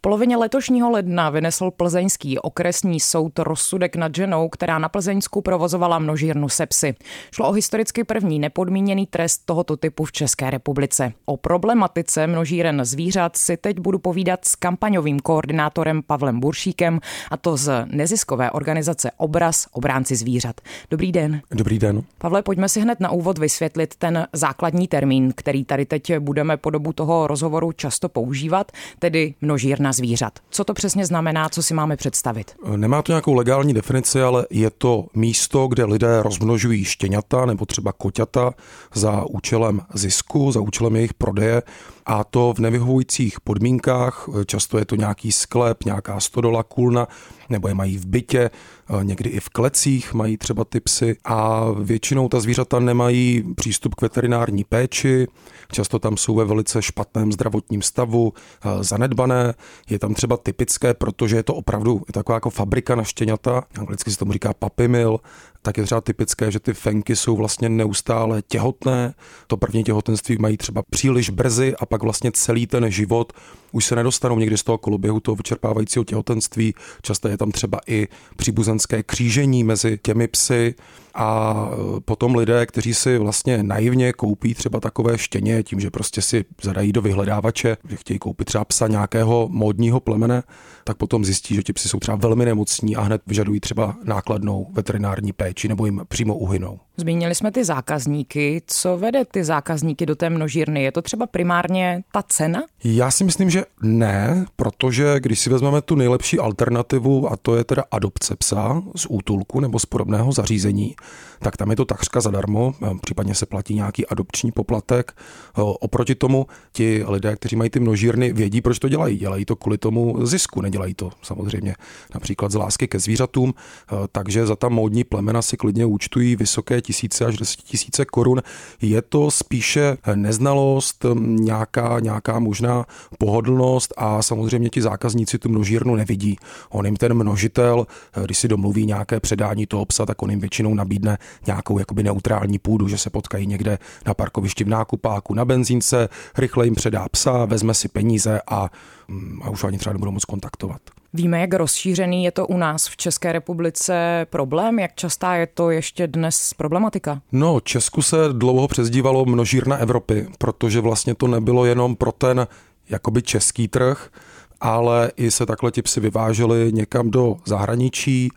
V polovině letošního ledna vynesl plzeňský okresní soud rozsudek nad ženou, která na Plzeňsku provozovala množírnu sepsy. Šlo o historicky první nepodmíněný trest tohoto typu v České republice. O problematice množíren zvířat si teď budu povídat s kampaňovým koordinátorem Pavlem Buršíkem, a to z neziskové organizace Obraz obránci zvířat. Dobrý den. Dobrý den. Pavle, pojďme si hned na úvod vysvětlit ten základní termín, který tady teď budeme po dobu toho rozhovoru často používat, tedy množírna zvířat. Co to přesně znamená, co si máme představit? Nemá to nějakou legální definici, ale je to místo, kde lidé rozmnožují štěňata nebo třeba koťata za účelem zisku, za účelem jejich prodeje a to v nevyhovujících podmínkách. Často je to nějaký sklep, nějaká stodola, kulna, nebo je mají v bytě, někdy i v klecích mají třeba ty psy a většinou ta zvířata nemají přístup k veterinární péči, často tam jsou ve velice špatném zdravotním stavu, zanedbané, je tam třeba typické, protože je to opravdu je taková jako fabrika na štěňata, anglicky se tomu říká puppy mill, tak je třeba typické, že ty fenky jsou vlastně neustále těhotné. To první těhotenství mají třeba příliš brzy a pak vlastně celý ten život už se nedostanou někdy z toho koloběhu toho vyčerpávajícího těhotenství. Často je tam třeba i příbuzenské křížení mezi těmi psy a e, potom lidé, kteří si vlastně naivně koupí třeba takové štěně tím, že prostě si zadají do vyhledávače, že chtějí koupit třeba psa nějakého módního plemene, tak potom zjistí, že ti psy jsou třeba velmi nemocní a hned vyžadují třeba nákladnou veterinární péči nebo jim přímo uhynou. Zmínili jsme ty zákazníky. Co vede ty zákazníky do té množírny? Je to třeba primárně ta cena? Já si myslím, že ne, protože když si vezmeme tu nejlepší alternativu, a to je teda adopce psa z útulku nebo z podobného zařízení, tak tam je to takřka zadarmo, případně se platí nějaký adopční poplatek. Oproti tomu ti lidé, kteří mají ty množírny, vědí, proč to dělají. Dělají to kvůli tomu zisku, nedělají to samozřejmě například z lásky ke zvířatům, takže za ta módní plemena si klidně účtují vysoké tisíce až tisíce korun. Je to spíše neznalost, nějaká, nějaká možná pohodlnost a samozřejmě ti zákazníci tu množírnu nevidí. On jim ten množitel, když si domluví nějaké předání toho psa, tak on jim většinou nabídne nějakou jakoby neutrální půdu, že se potkají někde na parkovišti v nákupáku, na benzínce, rychle jim předá psa, vezme si peníze a, mm, a už ani třeba nebudou moc kontaktovat. Víme, jak rozšířený je to u nás v České republice problém? Jak častá je to ještě dnes problematika? No, Česku se dlouho přezdívalo množírna Evropy, protože vlastně to nebylo jenom pro ten jakoby český trh, ale i se takhle ti psi vyváželi někam do zahraničí.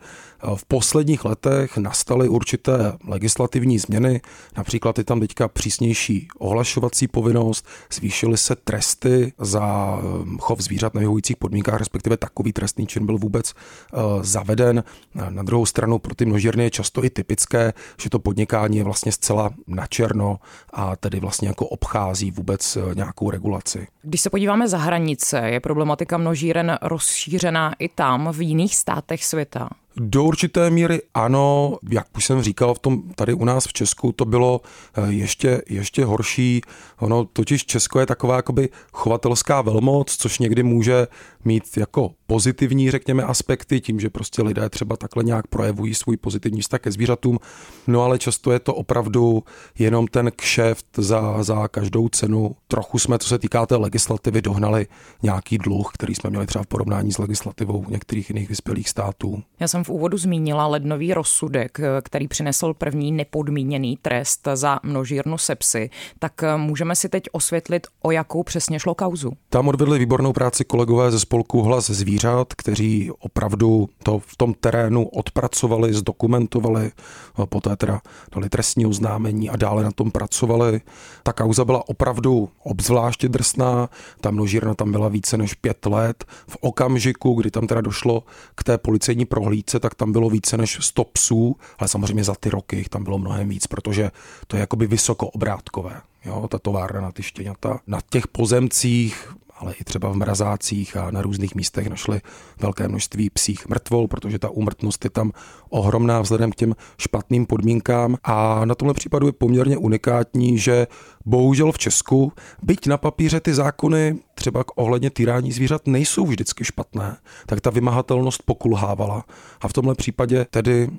V posledních letech nastaly určité legislativní změny, například je tam teďka přísnější ohlašovací povinnost, zvýšily se tresty za um, chov zvířat na vyhovujících podmínkách, respektive takový trestný čin byl vůbec uh, zaveden. Na druhou stranu pro ty množírny je často i typické, že to podnikání je vlastně zcela načerno a tedy vlastně jako obchází vůbec uh, nějakou regulaci. Když se podíváme za hranice, je problematika množíren rozšířená i tam, v jiných státech světa? Do určité míry ano, jak už jsem říkal, v tom tady u nás v Česku to bylo eh, ještě, ještě horší. Ono totiž Česko je taková jakoby chovatelská velmoc, což někdy může mít jako pozitivní, řekněme, aspekty, tím, že prostě lidé třeba takhle nějak projevují svůj pozitivní vztah ke zvířatům, no ale často je to opravdu jenom ten kšeft za, za každou cenu. Trochu jsme, co se týká té legislativy, dohnali nějaký dluh, který jsme měli třeba v porovnání s legislativou některých jiných vyspělých států. Já jsem v úvodu zmínila lednový rozsudek, který přinesl první nepodmíněný trest za množírnu sepsy, tak můžeme si teď osvětlit, o jakou přesně šlo kauzu. Tam odvedli výbornou práci kolegové ze spolku Hlas zvířat, kteří opravdu to v tom terénu odpracovali, zdokumentovali, poté teda dali trestní oznámení a dále na tom pracovali. Ta kauza byla opravdu obzvláště drsná, ta množírna tam byla více než pět let. V okamžiku, kdy tam teda došlo k té policejní prohlídce, tak tam bylo více než 100 psů, ale samozřejmě za ty roky jich tam bylo mnohem víc, protože to je jakoby vysoko obrátkové jo, ta továrna na ty štěňata. Na těch pozemcích ale i třeba v mrazácích a na různých místech našli velké množství psích mrtvol, protože ta úmrtnost je tam ohromná vzhledem k těm špatným podmínkám. A na tomhle případu je poměrně unikátní, že bohužel v Česku, byť na papíře ty zákony třeba k ohledně týrání zvířat nejsou vždycky špatné, tak ta vymahatelnost pokulhávala. A v tomhle případě tedy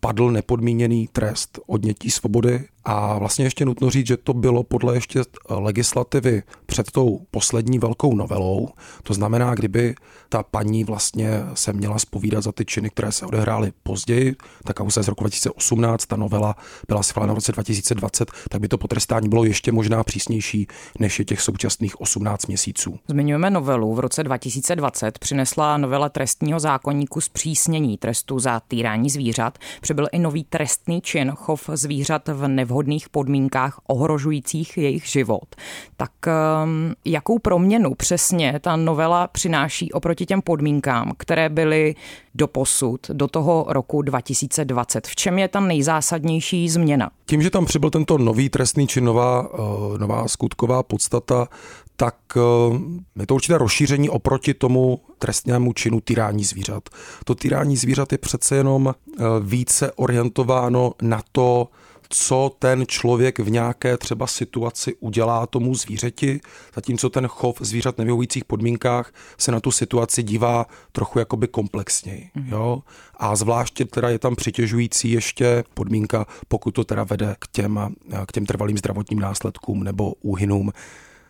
padl nepodmíněný trest odnětí svobody A vlastně ještě nutno říct, že to bylo podle ještě legislativy před tou poslední velkou novelou. To znamená, kdyby ta paní vlastně se měla spovídat za ty činy, které se odehrály později, tak kauza z roku 2018, ta novela byla schválena v roce 2020, tak by to potrestání bylo ještě možná přísnější, než je těch současných 18 měsíců. Zmiňujeme novelu. V roce 2020 přinesla novela trestního zákonníku zpřísnění trestu za týrání zvířat. Přibyl i nový trestný čin chov zvířat v nevhodných podmínkách ohrožujících jejich život. Tak ehm, jakou proměnu přesně ta novela přináší oproti těm podmínkám, které byly do posud, do toho roku 2020? V čem je ta nejzásadnější změna? Tím, že tam přibyl tento nový trestný čin, nová, eh, nová skutková podstata, tak eh, je to určité rozšíření oproti tomu trestnému činu týrání zvířat. To týrání zvířat je přece jenom eh, více orientováno na to, co ten člověk v nějaké třeba situaci udělá tomu zvířeti, zatímco ten chov zvířat v nevyhovujících podmínkách se na tu situaci dívá trochu jakoby komplexněji. Mm. Jo? A zvláště teda je tam přitěžující ještě podmínka, pokud to teda vede k těm, k těm trvalým zdravotním následkům nebo úhynům.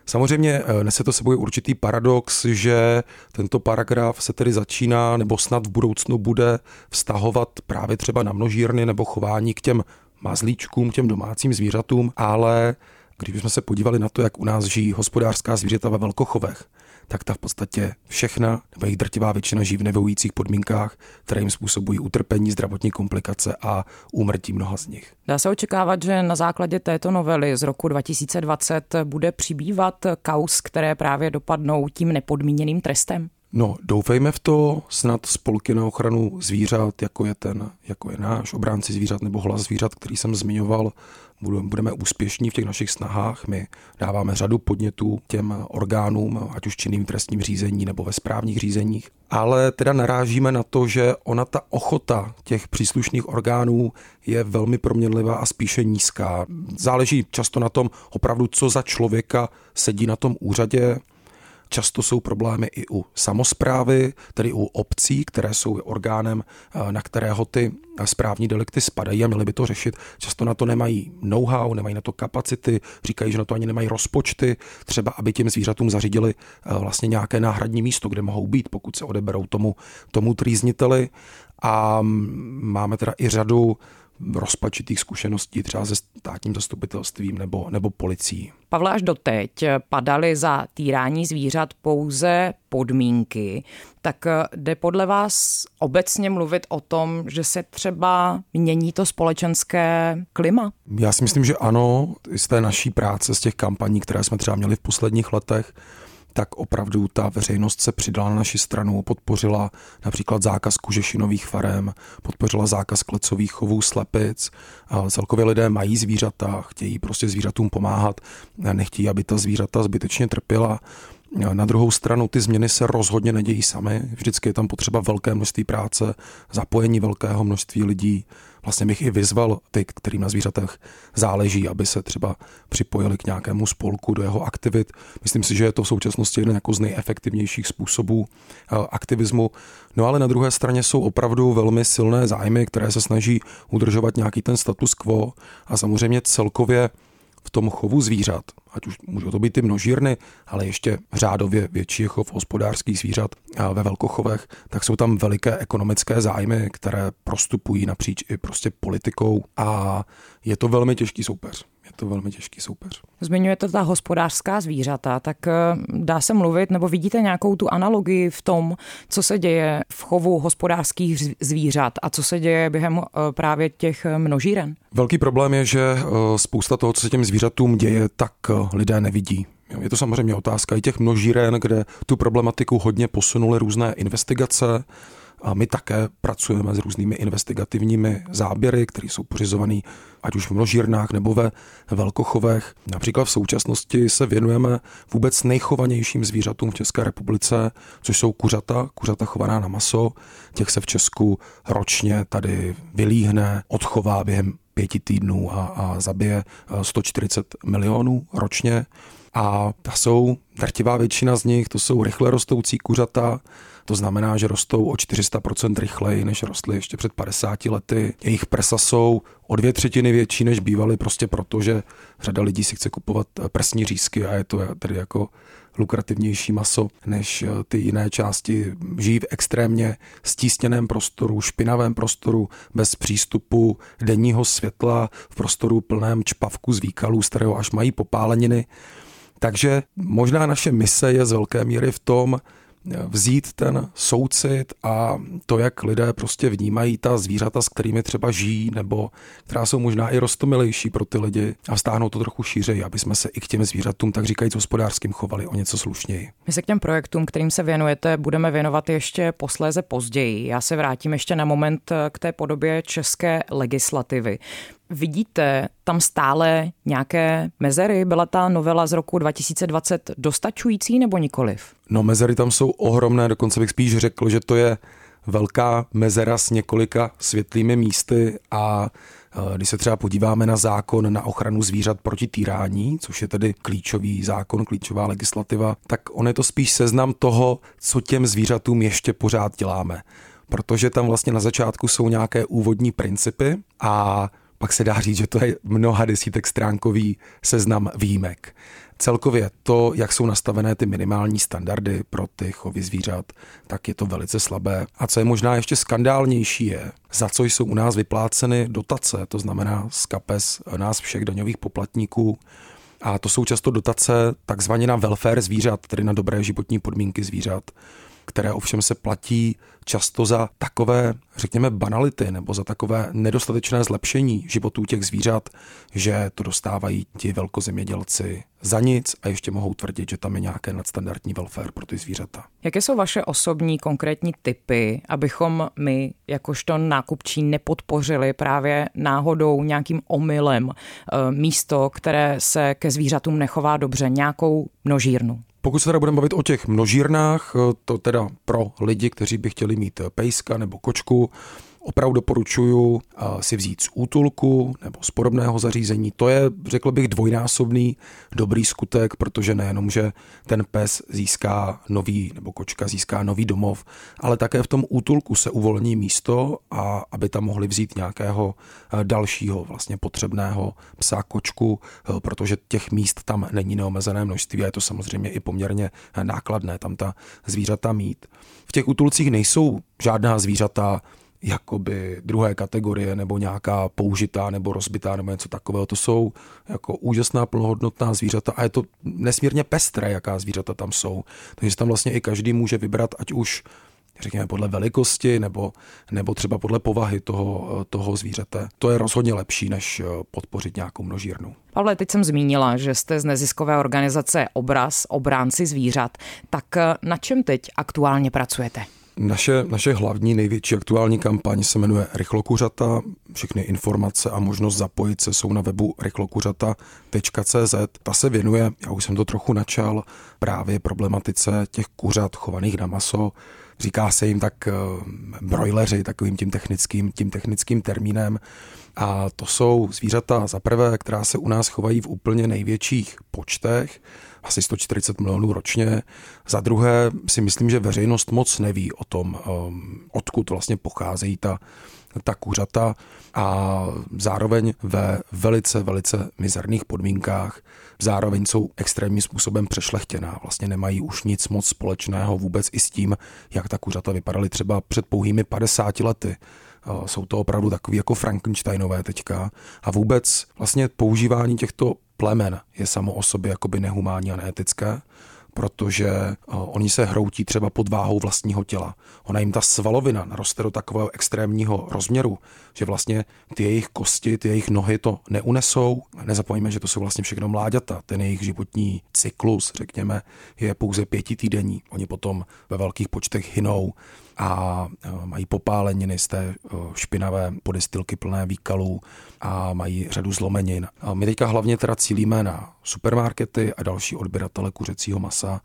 Samozřejmě eh, nese to sebou určitý paradox, že tento paragraf se tedy začíná nebo snad v budoucnu bude vztahovat právě třeba na množírny nebo chování k těm mazlíčkům, těm domácím zvířatům, ale když jsme se podívali na to, jak u nás žijí hospodářská zvířata ve velkochovech, tak ta v podstatě všechna, nebo jejich drtivá většina žijí v nevyhovujících podmínkách, které jim způsobují utrpení, zdravotní komplikace a úmrtí mnoha z nich. Dá se očekávat, že na základě této novely z roku 2020 bude přibývat kaus, které právě dopadnou tím nepodmíněným trestem? No, doufejme v to, snad spolky na ochranu zvířat, jako je ten, jako je náš obránci zvířat nebo hlas zvířat, který jsem zmiňoval, budeme úspěšní v těch našich snahách. My dáváme řadu podnětů těm orgánům, ať už činným trestním řízení nebo ve správních řízeních. Ale teda narážíme na to, že ona ta ochota těch příslušných orgánů je velmi proměnlivá a spíše nízká. Záleží často na tom opravdu, co za člověka sedí na tom úřadě, Často jsou problémy i u samozprávy, tedy u obcí, které jsou orgánem, eh, na kterého ty správní delikty spadají a měli by to řešit. Často na to nemají know-how, nemají na to kapacity, říkají, že na to ani nemají rozpočty, třeba aby těm zvířatům zařídili eh, vlastně nějaké náhradní místo, kde mohou být, pokud se odeberou tomu, tomu trýzniteli. A mm, máme teda i řadu rozpačitých zkušeností třeba se státním zastupitelstvím nebo, nebo policií. Pavle, až doteď padaly za týrání zvířat pouze podmínky, tak jde podle vás obecně mluvit o tom, že se třeba mění to společenské klima? Já si myslím, že ano, z té naší práce, z těch kampaní, které jsme třeba měli v posledních letech, tak opravdu ta veřejnost se přidala na naši stranu, podpořila například zákaz kužešinových farem, podpořila zákaz klecových chovů slepic. Celkově lidé mají zvířata, chtějí prostě zvířatům pomáhat, nechtějí, aby ta zvířata zbytečně trpěla. Na druhou stranu ty změny se rozhodně nedějí sami. Vždycky je tam potřeba velké množství práce, zapojení velkého množství lidí. Vlastně bych i vyzval ty, kterým na zvířatech záleží, aby se třeba připojili k nějakému spolku do jeho aktivit. Myslím si, že je to v současnosti jeden jako z nejefektivnějších způsobů eh, aktivismu. No ale na druhé straně jsou opravdu velmi silné zájmy, které se snaží udržovat nějaký ten status quo a samozřejmě celkově v tom chovu zvířat, ať už můžou to být ty množírny, ale ještě řádově větší je chov hospodářských zvířat ve velkochovech, tak jsou tam veliké ekonomické zájmy, které prostupují napříč i prostě politikou. A je to velmi těžký soupeř to velmi těžký soupeř. Zmiňujete ta hospodářská zvířata, tak eh, dá se mluvit, nebo vidíte nějakou tu analogii v tom, co se děje v chovu hospodářských zvířat a co se děje během eh, právě těch eh, množíren? Velký problém je, že spousta toho, co se těm zvířatům děje, tak lidé nevidí. Je to samozřejmě otázka i těch množíren, kde tu problematiku hodně posunuly různé investigace, a my také pracujeme s různými investigativními záběry, které jsou pořizované ať už v množírnách nebo ve velkochovech. Například v současnosti se věnujeme vůbec nejchovanějším zvířatům v České republice, což jsou kuřata, kuřata chovaná na maso. Těch se v Česku ročně tady vylíhne, odchová během pěti týdnů a, a zabije 140 milionů ročně. A ta jsou, drtivá většina z nich, to jsou rychle rostoucí kuřata, to znamená, že rostou o 400% rychleji, než rostly ještě před 50 lety. Jejich prsa jsou o dvě třetiny větší, než bývaly, prostě proto, že řada lidí si chce kupovat prsní řízky a je to tedy jako lukrativnější maso než eh, ty jiné části. Žijí v extrémně stísněném prostoru, špinavém prostoru, bez přístupu denního světla, v prostoru plném čpavku z výkalů, z kterého až mají popáleniny. Takže možná naše mise je z velké míry v tom, vzít ten soucit a to, jak lidé prostě vnímají ta zvířata, s kterými třeba žijí, nebo která jsou možná i rostomilejší pro ty lidi a vztáhnout to trochu šířej, aby jsme se i k těm zvířatům, tak říkajíc hospodářským, chovali o něco slušněji. My se k těm projektům, kterým se věnujete, budeme věnovat ještě posléze později. Já se vrátím ještě na moment k té podobě české legislativy. Vidíte tam stále nějaké mezery? Byla ta novela z roku 2020 dostačující nebo nikoliv? No mezery tam jsou ohromné, dokonce bych spíš řekl, že to je velká mezera s několika světlými místy a e, když se třeba podíváme na zákon na ochranu zvířat proti týrání, což je tedy klíčový zákon, klíčová legislativa, tak on je to spíš seznam toho, co těm zvířatům ještě pořád děláme. Protože tam vlastně na začátku jsou nějaké úvodní principy a pak se dá říct, že to je mnoha desítek stránkový seznam výjimek. Celkově to, jak jsou nastavené ty minimální standardy pro ty chovy zvířat, tak je to velice slabé. A co je možná ještě skandálnější je, za co jsou u nás vypláceny dotace, to znamená z kapes nás všech daňových poplatníků. A to jsou často dotace takzvaně na welfare zvířat, tedy na dobré životní podmínky zvířat které ovšem se platí často za takové, řekněme, banality nebo za takové nedostatečné zlepšení životů těch zvířat, že to dostávají ti velkozemědělci za nic a ještě mohou tvrdit, že tam je nějaké nadstandardní welfare pro ty zvířata. Jaké jsou vaše osobní konkrétní typy, abychom my, jakožto nákupčí, nepodpořili právě náhodou nějakým omylem eh, místo, které se ke zvířatům nechová dobře, nějakou množírnu? Pokud se teda budeme bavit o těch množírnách, eh, to teda pro lidi, kteří by chtěli mít pejska nebo kočku, opravdu doporučuju si vzít z útulku nebo z podobného zařízení. To je, řekl bych, dvojnásobný dobrý skutek, protože nejenom, že ten pes získá nový, nebo kočka získá nový domov, ale také v tom útulku se uvolní místo a aby tam mohli vzít nějakého dalšího vlastně potřebného psa, kočku, protože těch míst tam není neomezené množství a je to samozřejmě i poměrně nákladné tam ta zvířata mít. V těch útulcích nejsou žádná zvířata jakoby druhé kategorie nebo nějaká použitá nebo rozbitá nebo něco takového. To jsou jako úžasná plnohodnotná zvířata a je to nesmírně pestré, jaká zvířata tam jsou. Takže tam vlastně i každý může vybrat, ať už řekněme podle velikosti nebo, nebo třeba podle povahy toho, toho zvířete. To je rozhodně lepší, než podpořit nějakou množírnu. Pavle, teď jsem zmínila, že jste z neziskové organizace Obraz, obránci zvířat. Tak na čem teď aktuálně pracujete? Naše, naše hlavní největší aktuální kampaň se jmenuje Rychlokuřata. Všechny informace a možnost zapojit se jsou na webu rychlokuřata.cz. Ta se věnuje, já už jsem to trochu načal, právě problematice těch kuřat chovaných na maso. Říká se jim tak eh, brojleři, takovým tím technickým, tím technickým termínem. A to jsou zvířata za prvé, která se u nás chovají v úplně největších počtech asi 140 milionů ročně. Za druhé si myslím, že veřejnost moc neví o tom, um, odkud vlastně pocházejí ta, ta kuřata a zároveň ve velice, velice mizerných podmínkách. Zároveň jsou extrémním způsobem přešlechtěná. Vlastně nemají už nic moc společného vůbec i s tím, jak ta kuřata vypadaly třeba před pouhými 50 lety. Jsou to opravdu takový jako Frankensteinové teďka. A vůbec vlastně používání těchto plemen je samo o sobě jakoby nehumánní a neetické, protože uh, oni se hroutí třeba pod váhou vlastního těla. Ona jim ta svalovina naroste do takového extrémního rozměru, že vlastně ty jejich kosti, ty jejich nohy to neunesou. Nezapomeňme, že to jsou vlastně všechno mláďata. Ten jejich životní cyklus, řekněme, je pouze pětitýdenní. Oni potom ve velkých počtech hynou a mají popáleniny z té špinavé podestilky plné výkalů a mají řadu zlomenin. A my teďka hlavně teda cílíme na supermarkety a další odběratele kuřecího masa,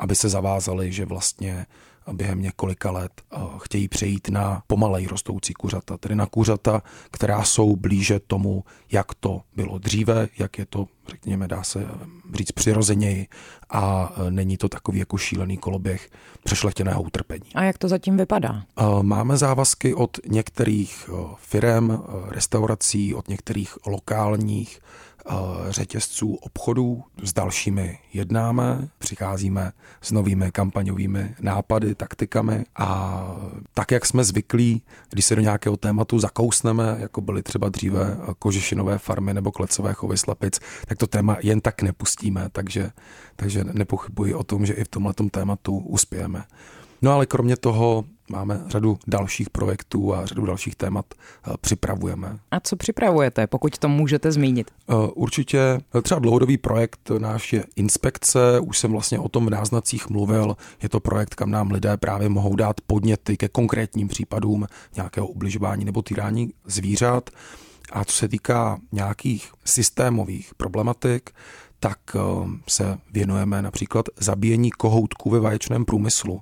aby se zavázali, že vlastně během několika let chtějí přejít na pomalej rostoucí kuřata, tedy na kuřata, která jsou blíže tomu, jak to bylo dříve, jak je to, řekněme, dá se říct přirozeněji a není to takový jako šílený koloběh přešlechtěného utrpení. A jak to zatím vypadá? Máme závazky od některých firm, restaurací, od některých lokálních řetězců obchodů. S dalšími jednáme, přicházíme s novými kampaňovými nápady, taktikami a tak, jak jsme zvyklí, když se do nějakého tématu zakousneme, jako byly třeba dříve kožešinové farmy nebo klecové chovy slepic, tak to téma jen tak nepustíme, takže, takže nepochybuji o tom, že i v tomhle tématu uspějeme. No ale kromě toho máme řadu dalších projektů a řadu dalších témat eh, připravujeme. A co připravujete, pokud to můžete zmínit? Eh, určitě eh, třeba dlouhodobý projekt náš je inspekce, už jsem vlastně o tom v náznacích mluvil, je to projekt, kam nám lidé právě mohou dát podněty ke konkrétním případům nějakého ubližování nebo týrání zvířat. A co se týká nějakých systémových problematik, tak se věnujeme například zabíjení kohoutků ve vaječném průmyslu.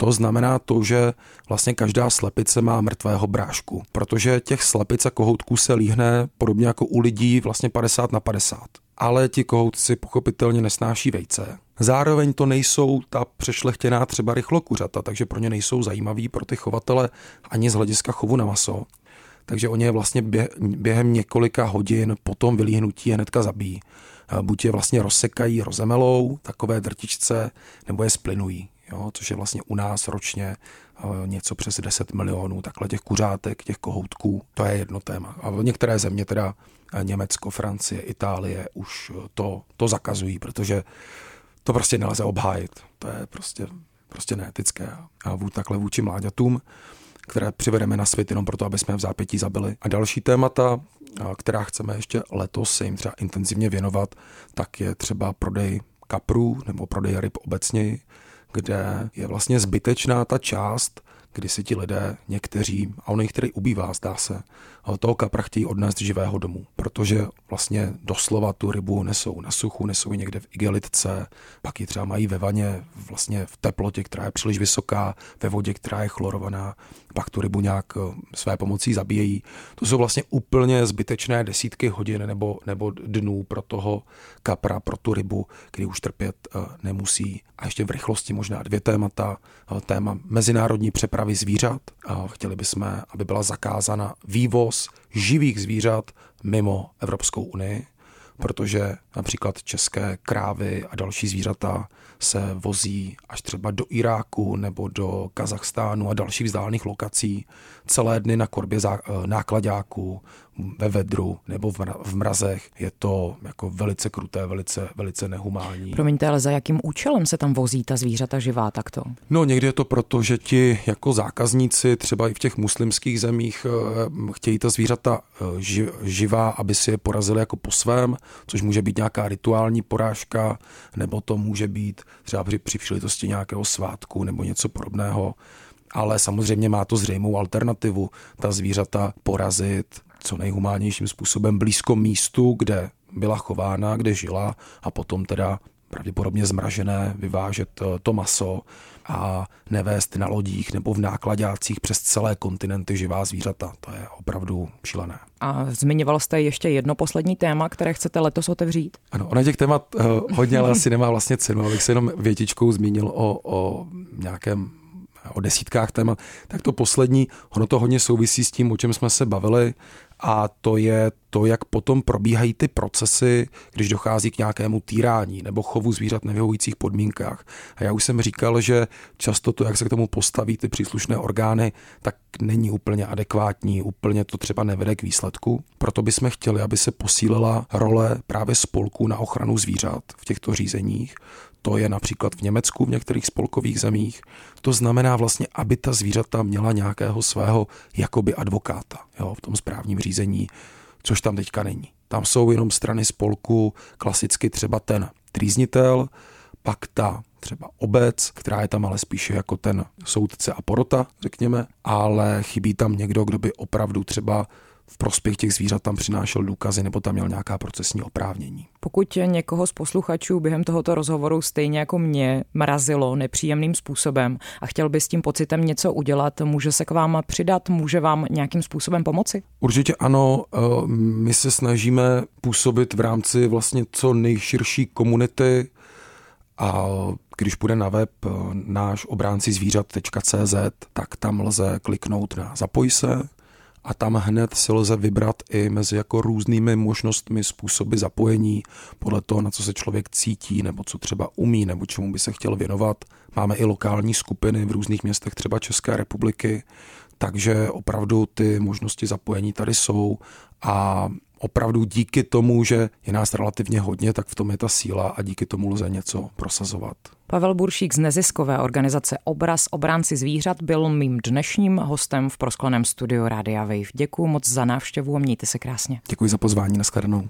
To znamená to, že vlastně každá slepice má mrtvého brášku, protože těch slepic a kohoutků se líhne podobně jako u lidí vlastně 50 na 50. Ale ti kohoutci pochopitelně nesnáší vejce. Zároveň to nejsou ta přešlechtěná třeba rychlokuřata, takže pro ně nejsou zajímaví pro ty chovatele ani z hlediska chovu na maso. Takže oni je vlastně během několika hodin po tom vylíhnutí hnedka zabijí. Buď je vlastně rozsekají rozemelou, takové drtičce, nebo je splinují jo, což je vlastně u nás ročně eh, něco přes 10 milionů takhle těch kuřátek, těch kohoutků, to je jedno téma. A některé země, teda eh, Německo, Francie, Itálie, už eh, to, to zakazují, protože to prostě nelze obhájit. To je prostě, prostě neetické. A vů, takhle vůči mláďatům, které přivedeme na svět jenom proto, aby jsme v zápětí zabili. A další témata, která chceme ještě letos se jim třeba intenzivně věnovat, tak je třeba prodej kaprů nebo prodej ryb obecněji kde je vlastně zbytečná ta část, kdy si ti lidé, někteří, a ono jich tedy ubývá, zdá se, toho kapra chtějí odnést živého domů, protože vlastně doslova tu rybu nesou na suchu, nesou ji někde v igelitce, pak ji třeba mají ve vaně vlastně v teplotě, která je příliš vysoká, ve vodě, která je chlorovaná, pak tu rybu nějak eh, své pomocí zabíjejí. To jsou vlastně úplně zbytečné desítky hodin nebo, nebo dnů pro toho kapra, pro tu rybu, kdy už trpět uh, nemusí. A ještě v rychlosti možná dvě témata. Uh, téma mezinárodní přepravy zvířat. Uh, chtěli bychom, aby byla zakázána vývoz živých zvířat mimo Evropskou unii protože například české krávy a další zvířata se vozí až třeba do Iráku nebo do Kazachstánu a dalších vzdálených lokací celé dny na korbě eh, nákladáků, ve vedru nebo v mrazech. Je to jako velice kruté, velice, velice nehumální. Promiňte, ale za jakým účelem se tam vozí ta zvířata živá takto? No někdy je to proto, že ti jako zákazníci třeba i v těch muslimských zemích eh, chtějí ta zvířata eh, živá, aby si je porazili jako po svém, což může být nějaká rituální porážka, nebo to může být třeba při, při příležitosti nějakého svátku nebo něco podobného ale samozřejmě má to zřejmou alternativu. Ta zvířata porazit co nejhumánnějším způsobem blízko místu, kde byla chována, kde žila a potom teda pravděpodobně zmražené, vyvážet eh, to maso a nevést na lodích nebo v nákladácích přes celé kontinenty živá zvířata. To je opravdu šílené. A zmiňoval jste ještě jedno poslední téma, které chcete letos otevřít? Ano, ono těch témat uh, hodně, ale asi nemá vlastně cenu, abych se jenom větičkou zmínil o, o nějakém o desítkách témat, tak to poslední, ono to hodně souvisí s tím, o čem jsme se bavili, a to je to, jak potom probíhají ty procesy, když dochází k nějakému týrání nebo chovu zvířat v nevyhovujících podmínkách. A já už jsem říkal, že často to, jak se k tomu postaví ty příslušné orgány, tak není úplně adekvátní, úplně to třeba nevede k výsledku. Proto bychom chtěli, aby se posílila role právě spolků na ochranu zvířat v těchto řízeních, to je například v Německu, v některých spolkových zemích. To znamená vlastně, aby ta zvířata měla nějakého svého jakoby advokáta jo, v tom správním řízení, což tam teďka není. Tam jsou jenom strany spolku, klasicky třeba ten trýznitel, pak ta třeba obec, která je tam ale spíše jako ten soudce a porota, řekněme, ale chybí tam někdo, kdo by opravdu třeba v prospěch těch zvířat tam přinášel důkazy nebo tam měl nějaká procesní oprávnění. Pokud někoho z posluchačů během tohoto rozhovoru stejně jako mě mrazilo nepříjemným způsobem a chtěl by s tím pocitem něco udělat, může se k vám přidat, může vám nějakým způsobem pomoci? Určitě ano, eh, my se snažíme působit v rámci vlastně co nejširší komunity a když půjde na web eh, náš obránci zvířat.cz, tak tam lze kliknout na zapoj se a tam hned si lze vybrat i mezi jako různými možnostmi, způsoby zapojení, podle toho, na co se člověk cítí, nebo co třeba umí, nebo čemu by se chtěl věnovat. Máme i lokální skupiny v různých městech, třeba České republiky, takže opravdu ty možnosti zapojení tady jsou a opravdu díky tomu, že je nás relativně hodně, tak v tom je ta síla a díky tomu lze něco prosazovat. Pavel Buršík z neziskové organizace Obraz obránci zvířat byl mým dnešním hostem v proskleném studiu Rádia Wave. Děkuji moc za návštěvu a mějte se krásně. Děkuji za pozvání, nashledanou.